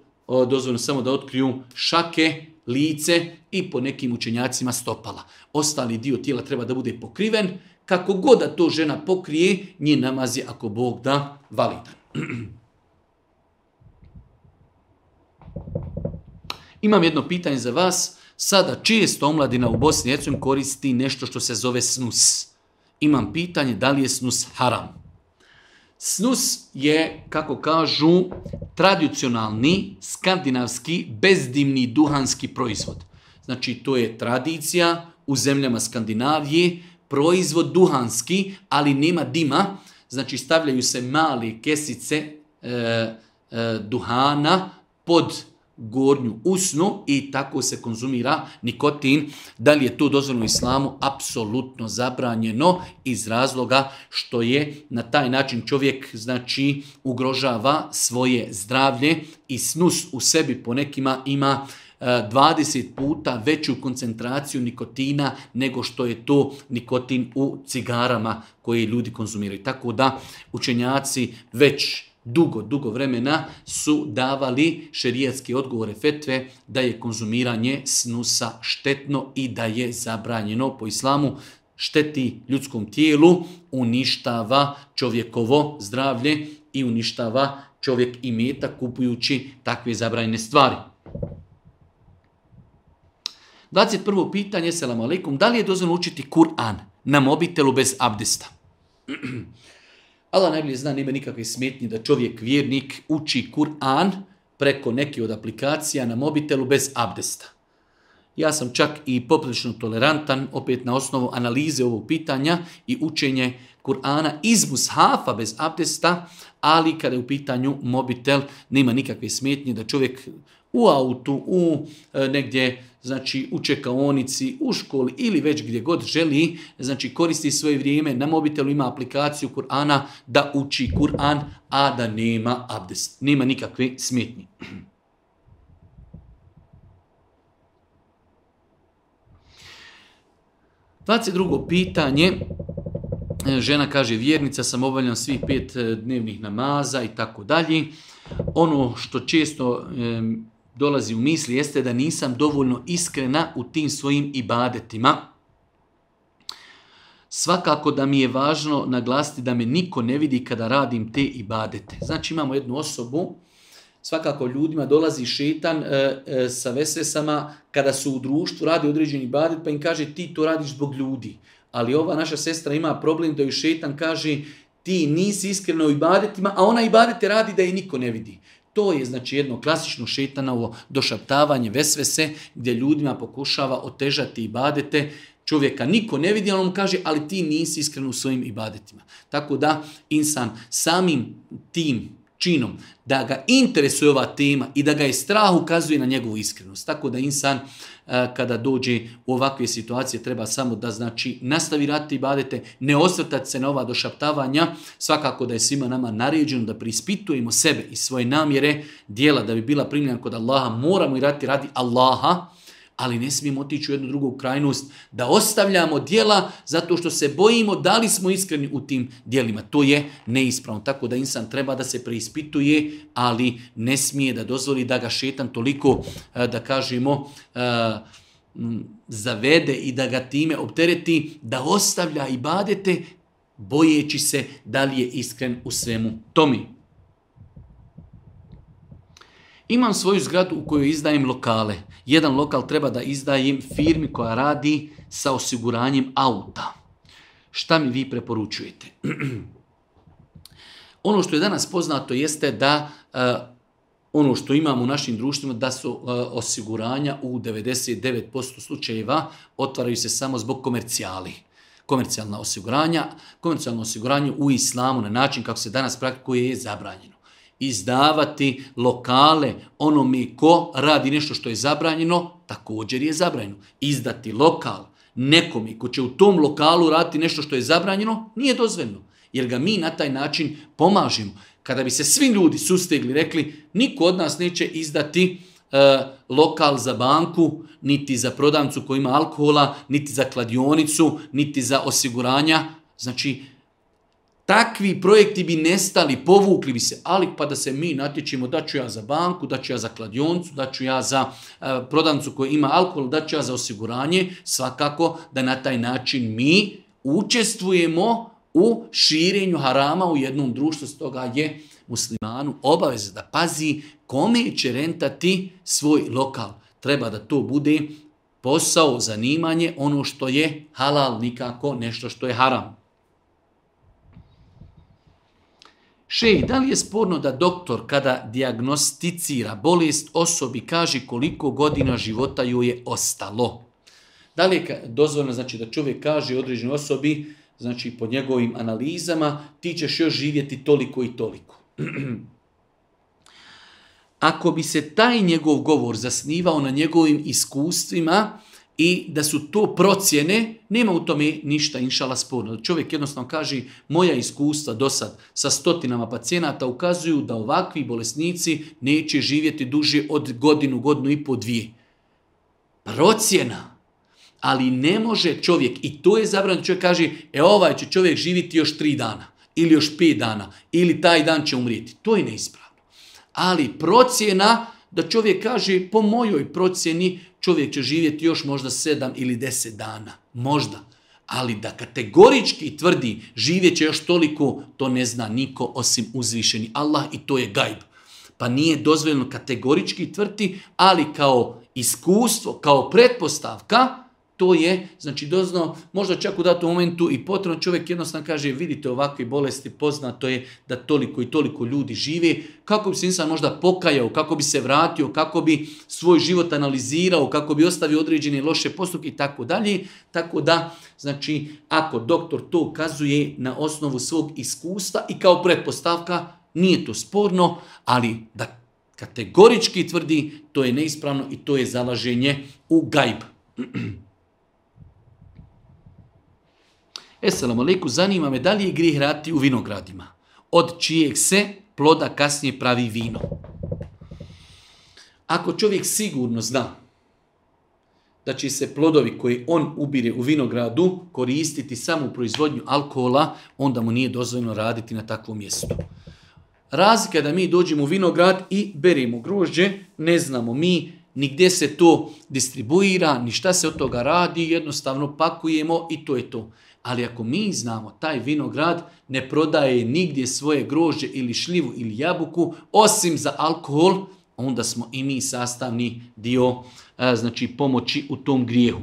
dozvoljeno samo da otkriju šake, lice i po nekim učenjacima stopala. Ostali dio tijela treba da bude pokriven. Kako god da to žena pokrije, nje namazi ako Bog da, validan. Imam jedno pitanje za vas. Sada često omladina u Bosni i koristi nešto što se zove snus. Imam pitanje da li je snus haram. Snus je, kako kažu, tradicionalni skandinavski bezdimni duhanski proizvod. Znači, to je tradicija u zemljama Skandinavije, proizvod duhanski, ali nema dima. Znači, stavljaju se male kesice e, e, duhana pod gornju usnu i tako se konzumira nikotin. Da li je to dozvoljeno islamu? Apsolutno zabranjeno iz razloga što je na taj način čovjek znači ugrožava svoje zdravlje i snus u sebi po nekima ima 20 e, puta veću koncentraciju nikotina nego što je to nikotin u cigarama koje ljudi konzumiraju. Tako da učenjaci već dugo, dugo vremena su davali šerijatske odgovore fetve da je konzumiranje snusa štetno i da je zabranjeno po islamu šteti ljudskom tijelu, uništava čovjekovo zdravlje i uništava čovjek i meta kupujući takve zabranjene stvari. 21. pitanje, selam aleikum, da li je dozvoljeno učiti Kur'an na mobitelu bez abdesta? Allah najbolje zna, nema nikakve smetnje da čovjek vjernik uči Kur'an preko neke od aplikacija na mobitelu bez abdesta. Ja sam čak i poprilično tolerantan, opet na osnovu analize ovog pitanja i učenje Kur'ana iz hafa bez abdesta, ali kada je u pitanju mobitel, nema nikakve smetnje da čovjek u autu, u e, negdje, znači u čekaonici, u školi ili već gdje god želi, znači koristi svoje vrijeme, na mobitelu ima aplikaciju Kur'ana da uči Kur'an, a da nema abdest, nema nikakve smetnje. 22. drugo pitanje, E, žena kaže vjernica sam obavljam svih pet e, dnevnih namaza i tako dalje. Ono što često e, dolazi u misli jeste da nisam dovoljno iskrena u tim svojim ibadetima. Svakako da mi je važno naglasiti da me niko ne vidi kada radim te ibadete. Znači imamo jednu osobu, svakako ljudima dolazi šetan e, e, sa vesesama kada su u društvu, radi određeni ibadet pa im kaže ti to radiš zbog ljudi ali ova naša sestra ima problem da ju šetan kaže ti nisi iskreno u ibadetima, a ona ibadete radi da je niko ne vidi. To je znači jedno klasično šetanovo došaptavanje vesvese gdje ljudima pokušava otežati ibadete, čovjeka niko ne vidi, ali on kaže, ali ti nisi iskren u svojim ibadetima. Tako da insan samim tim činom, da ga interesuje ova tema i da ga je strah ukazuje na njegovu iskrenost. Tako da insan Eh, kada dođe u ovakve situacije treba samo da znači nastavi raditi i badete, ne osvrtati se na ova došaptavanja, svakako da je svima nama naređeno da prispitujemo sebe i svoje namjere, dijela da bi bila primljena kod Allaha, moramo i raditi radi Allaha, ali ne smijemo otići u jednu drugu krajnost, da ostavljamo dijela zato što se bojimo da li smo iskreni u tim dijelima. To je neispravno, tako da insan treba da se preispituje, ali ne smije da dozvoli da ga šetan toliko, e, da kažemo, e, zavede i da ga time optereti, da ostavlja i badete, bojeći se da li je iskren u svemu tomi. Imam svoju zgradu u kojoj izdajem lokale jedan lokal treba da izdajem firmi koja radi sa osiguranjem auta. Šta mi vi preporučujete? ono što je danas poznato jeste da e, ono što imamo u našim društvima da su e, osiguranja u 99% slučajeva otvaraju se samo zbog komercijali. Komercijalna osiguranja, komercijalno osiguranje u islamu na način kako se danas praktikuje je zabranjeno izdavati lokale onome ko radi nešto što je zabranjeno, također je zabranjeno. Izdati lokal nekome ko će u tom lokalu raditi nešto što je zabranjeno, nije dozvoljeno. Jer ga mi na taj način pomažemo. Kada bi se svi ljudi sustegli, rekli, niko od nas neće izdati e, lokal za banku, niti za prodavnicu koji ima alkohola, niti za kladionicu, niti za osiguranja. Znači, Takvi projekti bi nestali, povukli bi se, ali pa da se mi natječimo da ću ja za banku, da ću ja za kladioncu, da ću ja za e, prodancu koji ima alkohol, da ću ja za osiguranje, svakako da na taj način mi učestvujemo u širenju harama u jednom društvu, stoga je muslimanu obaveza da pazi kome će rentati svoj lokal. Treba da to bude posao, zanimanje, ono što je halal, nikako nešto što je haram. Še, da li je sporno da doktor kada diagnosticira bolest osobi kaže koliko godina života joj je ostalo? Da li je dozvoljno znači, da čovjek kaže određenoj osobi, znači po njegovim analizama, ti ćeš još živjeti toliko i toliko? Ako bi se taj njegov govor zasnivao na njegovim iskustvima, i da su to procjene, nema u tome ništa inšala sporno. Čovjek jednostavno kaže, moja iskustva do sad sa stotinama pacijenata ukazuju da ovakvi bolesnici neće živjeti duže od godinu, godinu i po dvije. Procjena. Ali ne može čovjek, i to je zabrano, čovjek kaže, e ovaj će čovjek živjeti još tri dana, ili još pet dana, ili taj dan će umrijeti. To je neispravno. Ali procjena, da čovjek kaže, po mojoj procjeni, čovjek će živjeti još možda sedam ili deset dana. Možda. Ali da kategorički tvrdi živjet će još toliko, to ne zna niko osim uzvišeni Allah i to je gajb. Pa nije dozvoljeno kategorički tvrdi, ali kao iskustvo, kao pretpostavka, to je, znači dozno, možda čak u datom momentu i potrebno čovjek jednostavno kaže vidite ovakve bolesti, poznato je da toliko i toliko ljudi žive, kako bi se insan možda pokajao, kako bi se vratio, kako bi svoj život analizirao, kako bi ostavio određene loše postupke i tako dalje, tako da, znači, ako doktor to ukazuje na osnovu svog iskustva i kao pretpostavka, nije to sporno, ali da kategorički tvrdi, to je neispravno i to je zalaženje u gajb. Esalamu alaikum, zanima me da li je grih rati u vinogradima, od čijeg se ploda kasnije pravi vino. Ako čovjek sigurno zna da će se plodovi koji on ubire u vinogradu koristiti samo u proizvodnju alkohola, onda mu nije dozvoljeno raditi na takvom mjestu. Razlika da mi dođemo u vinograd i berimo grožđe, ne znamo mi ni gdje se to distribuira, ni šta se od toga radi, jednostavno pakujemo i to je to. Ali ako mi znamo, taj vinograd ne prodaje nigdje svoje grožđe ili šljivu ili jabuku, osim za alkohol, onda smo i mi sastavni dio znači pomoći u tom grijehu.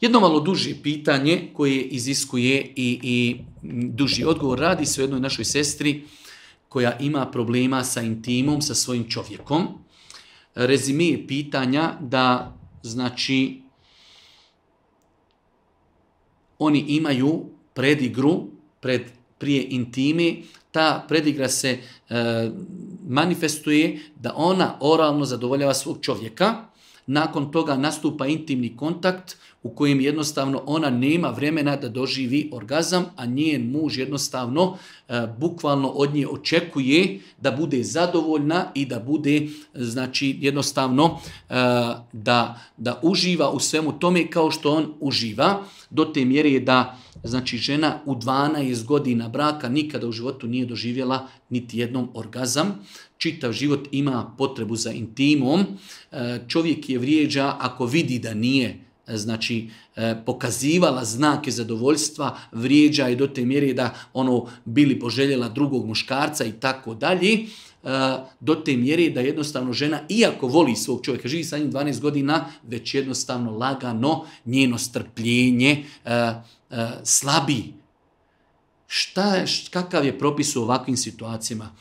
Jedno malo duže pitanje koje iziskuje i, i duži odgovor radi se o jednoj našoj sestri koja ima problema sa intimom, sa svojim čovjekom. Rezime pitanja da znači oni imaju predigru, pred, prije intime, ta predigra se e, manifestuje da ona oralno zadovoljava svog čovjeka, nakon toga nastupa intimni kontakt u kojem jednostavno ona nema vremena da doživi orgazam, a njen muž jednostavno e, bukvalno od nje očekuje da bude zadovoljna i da bude znači jednostavno e, da, da uživa u svemu tome kao što on uživa do te mjere da znači žena u 12 godina braka nikada u životu nije doživjela niti jednom orgazam. Čitav život ima potrebu za intimom. E, čovjek je vrijeđa ako vidi da nije E, znači e, pokazivala znake zadovoljstva, vrijeđa i do te mjere da ono bili poželjela drugog muškarca i tako dalje, e, do te mjere da jednostavno žena, iako voli svog čovjeka, živi sa njim 12 godina, već jednostavno lagano njeno strpljenje slabi. Šta, kakav je propis u ovakvim situacijama?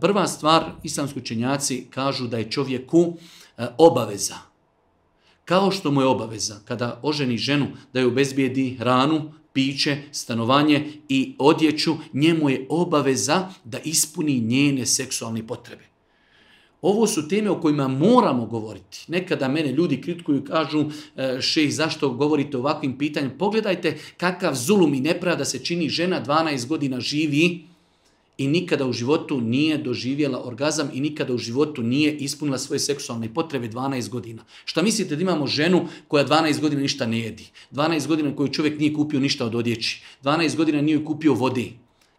Prva stvar, islamski učenjaci kažu da je čovjeku obaveza kao što mu je obaveza kada oženi ženu da ju bezbijedi hranu, piće, stanovanje i odjeću, njemu je obaveza da ispuni njene seksualne potrebe. Ovo su teme o kojima moramo govoriti. Nekada mene ljudi kritkuju, i kažu e, šejh zašto govorite o ovakvim pitanjima. Pogledajte kakav zulum i nepravda se čini žena 12 godina živi i nikada u životu nije doživjela orgazam i nikada u životu nije ispunila svoje seksualne potrebe 12 godina. Šta mislite da imamo ženu koja 12 godina ništa ne jedi? 12 godina koju čovjek nije kupio ništa od odjeći. 12 godina nije kupio vode.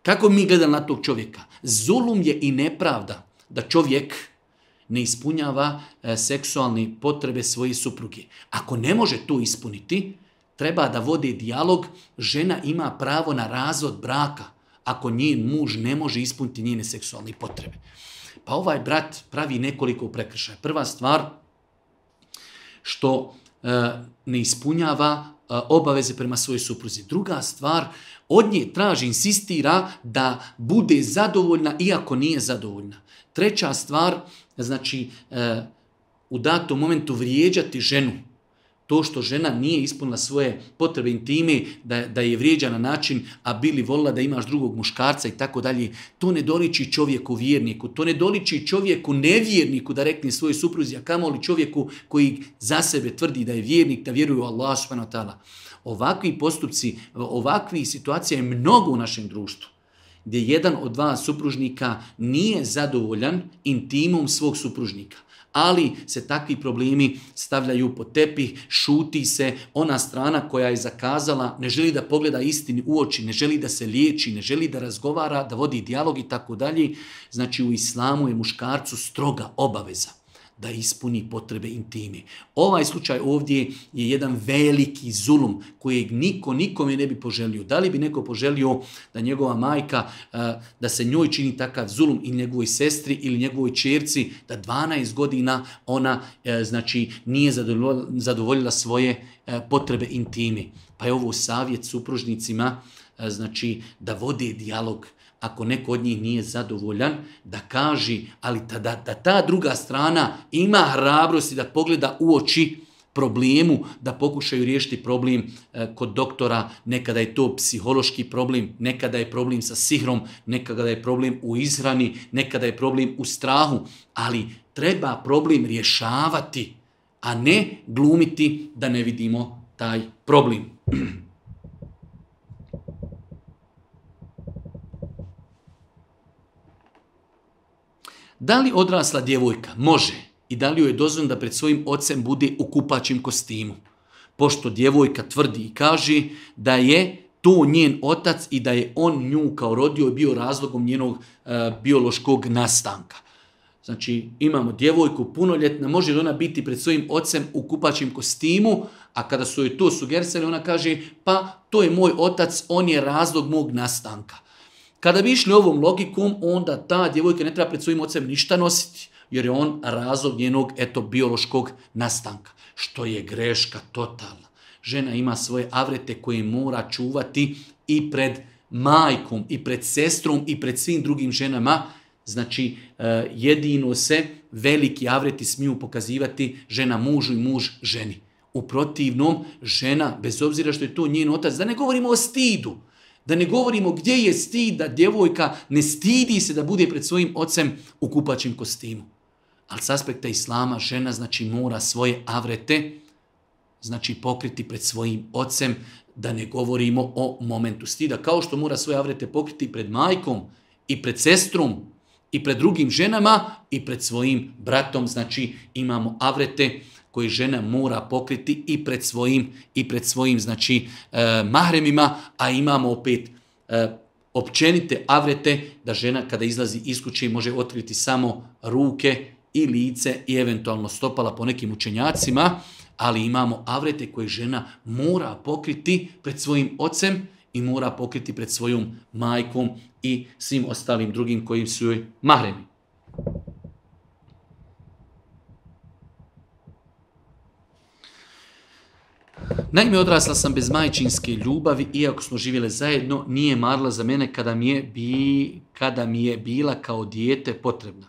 Kako mi gledamo na tog čovjeka? Zulum je i nepravda da čovjek ne ispunjava e, seksualne potrebe svoje supruge. Ako ne može to ispuniti, treba da vodi dijalog, žena ima pravo na razvod braka ako njen muž ne može ispuniti njene seksualne potrebe. Pa ovaj brat pravi nekoliko prekršaja. Prva stvar što e, ne ispunjava e, obaveze prema svojoj supruzi. Druga stvar, od nje traži, insistira da bude zadovoljna iako nije zadovoljna. Treća stvar, znači e, u datom momentu vrijeđati ženu to što žena nije ispunila svoje potrebe intime, da, da je vrijeđa na način, a bili volila da imaš drugog muškarca i tako dalje, to ne doliči čovjeku vjerniku, to ne doliči čovjeku nevjerniku da rekne svojoj supruzi, a kamoli čovjeku koji za sebe tvrdi da je vjernik, da vjeruje u Allah subhanahu Ovakvi postupci, ovakvih situacija je mnogo u našem društvu gdje jedan od dva supružnika nije zadovoljan intimom svog supružnika ali se takvi problemi stavljaju po tepih, šuti se, ona strana koja je zakazala ne želi da pogleda istini u oči, ne želi da se liječi, ne želi da razgovara, da vodi dijalog i tako dalje. Znači u islamu je muškarcu stroga obaveza da ispuni potrebe intime. Ovaj slučaj ovdje je jedan veliki zulum kojeg niko nikome ne bi poželio. Da li bi neko poželio da njegova majka, e, da se njoj čini takav zulum i njegovoj sestri ili njegovoj čerci, da 12 godina ona e, znači nije zadovoljila svoje e, potrebe intime. Pa je ovo savjet supružnicima znači da vode dijalog ako neko od njih nije zadovoljan, da kaži, ali da, da, ta druga strana ima hrabrosti da pogleda u oči problemu, da pokušaju riješiti problem e, kod doktora, nekada je to psihološki problem, nekada je problem sa sihrom, nekada je problem u izrani, nekada je problem u strahu, ali treba problem rješavati, a ne glumiti da ne vidimo taj problem. Da li odrasla djevojka može i da li joj je dozvoljeno da pred svojim ocem bude u kupačim kostimu? Pošto djevojka tvrdi i kaže da je to njen otac i da je on nju kao rodio bio razlogom njenog e, biološkog nastanka. Znači imamo djevojku punoljetna, može li ona biti pred svojim ocem u kupačim kostimu, a kada su joj to sugerisali ona kaže pa to je moj otac, on je razlog mog nastanka. Kada bi išli ovom logikom, onda ta djevojka ne treba pred svojim ocem ništa nositi, jer je on razlog njenog eto biološkog nastanka, što je greška totalna. Žena ima svoje avrete koje mora čuvati i pred majkom, i pred sestrom, i pred svim drugim ženama. Znači, e, jedino se veliki avreti smiju pokazivati žena mužu i muž ženi. U protivnom, žena, bez obzira što je to njen otac, da ne govorimo o stidu, da ne govorimo gdje je stid da djevojka ne stidi se da bude pred svojim ocem u kupačim kostimu. Ali s aspekta islama žena znači mora svoje avrete znači pokriti pred svojim ocem, da ne govorimo o momentu stida. Kao što mora svoje avrete pokriti pred majkom i pred sestrom i pred drugim ženama i pred svojim bratom, znači imamo avrete koji žena mora pokriti i pred svojim, i pred svojim znači, e, mahremima, a imamo opet eh, općenite avrete da žena kada izlazi iz kuće može otkriti samo ruke i lice i eventualno stopala po nekim učenjacima, ali imamo avrete koje žena mora pokriti pred svojim ocem i mora pokriti pred svojom majkom i svim ostalim drugim kojim su joj mahremi. Naime, odrasla sam bez majčinske ljubavi, iako smo živjeli zajedno, nije marla za mene kada mi je, bi, kada mi je bila kao dijete potrebna.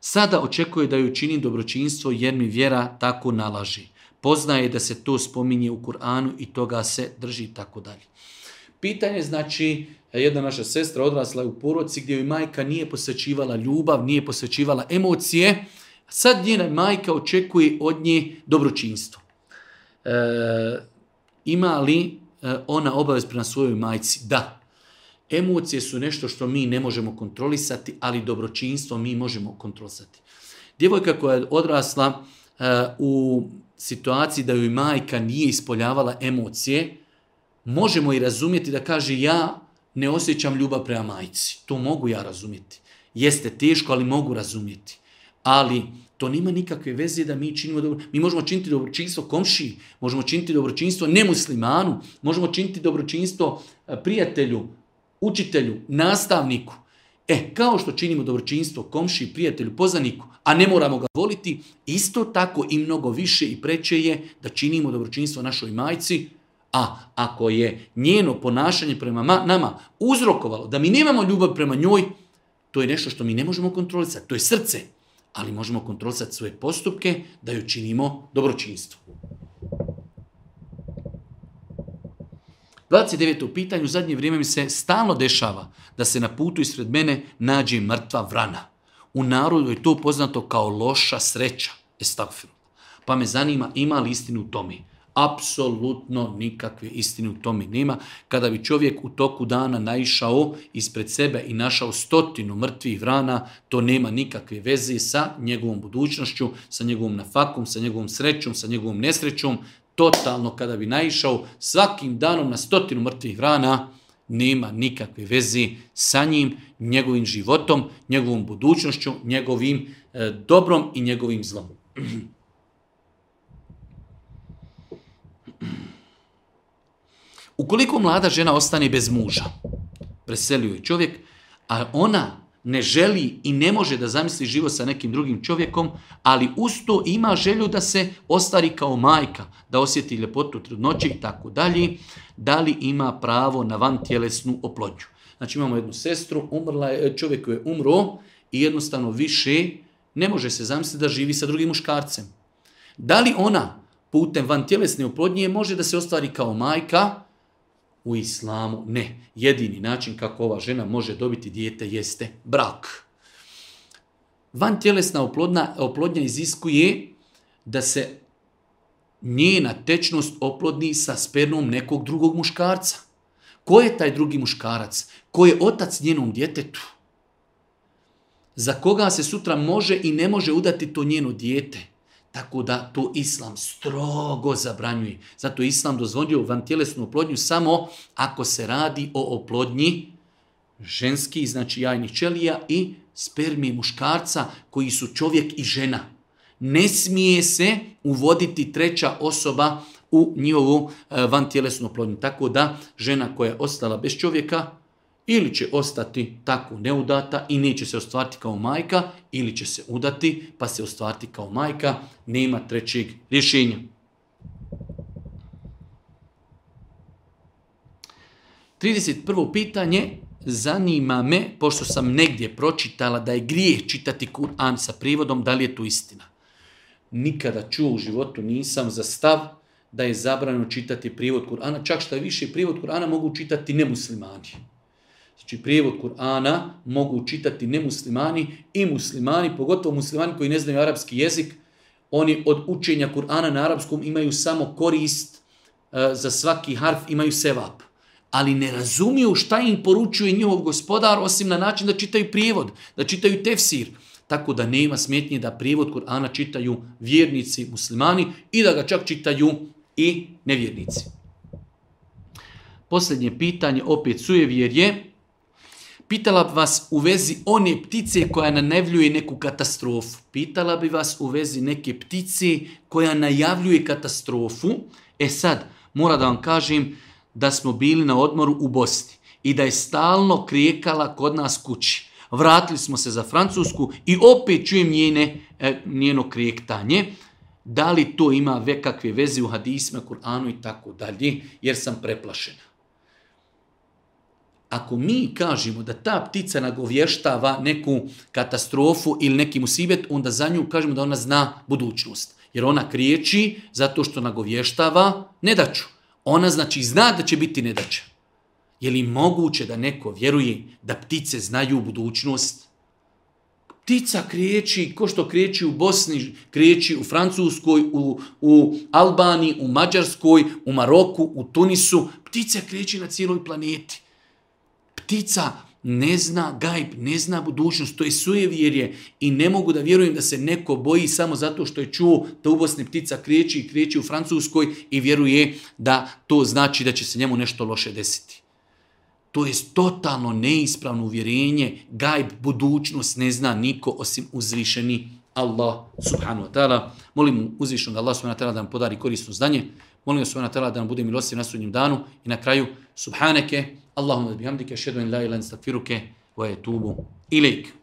Sada očekuje da ju čini dobročinstvo jer mi vjera tako nalaži. Poznaje da se to spominje u Kur'anu i toga se drži i tako dalje. Pitanje znači, jedna naša sestra odrasla je u poroci gdje joj majka nije posvećivala ljubav, nije posvećivala emocije. Sad njena majka očekuje od nje dobročinstvo e, ima li eh, ona obavez prema svojoj majci? Da. Emocije su nešto što mi ne možemo kontrolisati, ali dobročinstvo mi možemo kontrolisati. Djevojka koja je odrasla eh, u situaciji da joj majka nije ispoljavala emocije, možemo i razumjeti da kaže ja ne osjećam ljubav prema majci. To mogu ja razumjeti. Jeste teško, ali mogu razumjeti. Ali to nema nikakve veze da mi činimo dobro. Mi možemo činiti dobročinstvo komšiji, možemo činiti dobročinstvo nemuslimanu, možemo činiti dobročinstvo e, prijatelju, učitelju, nastavniku. E, kao što činimo dobročinstvo komši, prijatelju, poznaniku, a ne moramo ga voliti, isto tako i mnogo više i preče je da činimo dobročinstvo našoj majci, a ako je njeno ponašanje prema nama uzrokovalo da mi nemamo ljubav prema njoj, to je nešto što mi ne možemo kontrolisati, to je srce ali možemo kontrolisati svoje postupke da ju činimo dobročinstvo. 29. u pitanju, u zadnje vrijeme mi se stalno dešava da se na putu ispred mene nađe mrtva vrana. U narodu je to poznato kao loša sreća, Pa me zanima ima li istinu u tome apsolutno nikakve istine u tome nema. Kada bi čovjek u toku dana naišao ispred sebe i našao stotinu mrtvih vrana, to nema nikakve veze sa njegovom budućnošću, sa njegovom nafakom, sa njegovom srećom, sa njegovom nesrećom. Totalno kada bi naišao svakim danom na stotinu mrtvih vrana, nema nikakve veze sa njim, njegovim životom, njegovom budućnošću, njegovim e, dobrom i njegovim zlom. Ukoliko mlada žena ostane bez muža, preselio je čovjek, a ona ne želi i ne može da zamisli život sa nekim drugim čovjekom, ali usto ima želju da se ostari kao majka, da osjeti ljepotu trudnoće i tako dalje, da li ima pravo na van tjelesnu oplođu. Znači imamo jednu sestru, umrla je, čovjek je umro i jednostavno više ne može se zamisliti da živi sa drugim muškarcem. Da li ona putem van tjelesne oplodnje može da se ostvari kao majka, u islamu ne. Jedini način kako ova žena može dobiti dijete jeste brak. Van tjelesna oplodna, oplodnja iziskuje da se njena tečnost oplodni sa spermom nekog drugog muškarca. Ko je taj drugi muškarac? Ko je otac njenom djetetu? Za koga se sutra može i ne može udati to njeno dijete? Tako da to islam strogo zabranjuje. Zato islam dozvolio vam tjelesnu oplodnju samo ako se radi o oplodnji ženski, znači jajnih ćelija i spermije muškarca koji su čovjek i žena. Ne smije se uvoditi treća osoba u njihovu e, van vantjelesnu oplodnju. Tako da žena koja je ostala bez čovjeka, ili će ostati tako neudata i neće se ostvariti kao majka, ili će se udati pa se ostvariti kao majka, nema trećeg rješenja. Trideset prvo pitanje, zanima me, pošto sam negdje pročitala da je grijeh čitati Kur'an sa privodom, da li je to istina? Nikada čuo u životu nisam za stav da je zabrano čitati privod Kur'ana, čak je više privod Kur'ana mogu čitati nemuslimani. Znači prijevod Kur'ana mogu čitati nemuslimani i muslimani, pogotovo muslimani koji ne znaju arapski jezik. Oni od učenja Kur'ana na arapskom imaju samo korist, e, za svaki harf imaju sevap. Ali ne razumiju šta im poručuje njihov gospodar osim na način da čitaju prijevod, da čitaju tefsir. Tako da nema smetnje da prijevod Kur'ana čitaju vjernici muslimani i da ga čak čitaju i nevjernici. Posljednje pitanje opet vjerje. Pitala bi vas u vezi one ptice koja najavljuje neku katastrofu. Pitala bi vas u vezi neke ptice koja najavljuje katastrofu. E sad, mora da vam kažem da smo bili na odmoru u Bosni i da je stalno krijekala kod nas kući. Vratili smo se za Francusku i opet čujem njene, e, njeno krijektanje. Da li to ima vekakve veze u hadisma, Kur'anu i tako dalje, jer sam preplašena. Ako mi kažemo da ta ptica nagovještava neku katastrofu ili neki musibet, onda za nju kažemo da ona zna budućnost. Jer ona kriječi zato što nagovještava nedaću. Ona znači zna da će biti nedaća. Je li moguće da neko vjeruje da ptice znaju budućnost? Ptica kriječi, ko što kriječi u Bosni, kriječi u Francuskoj, u, u Albaniji, u Mađarskoj, u Maroku, u Tunisu. Ptice kriječi na cijeloj planeti ptica ne zna gajb, ne zna budućnost, to je sujevjerje i ne mogu da vjerujem da se neko boji samo zato što je čuo da ubosne ptica kreći i kreći u Francuskoj i vjeruje da to znači da će se njemu nešto loše desiti. To je totalno neispravno uvjerenje, gajb, budućnost ne zna niko osim uzvišeni Allah subhanahu wa ta'ala. Molim uzvišenog Allah subhanu wa ta'ala da nam podari korisno znanje, Molim vas subhanahu ta'ala da nam bude milostiv na sudnjem danu i na kraju subhaneke Allahumma bihamdike ashhadu an la ilaha illa anta astaghfiruke wa atubu ilaik.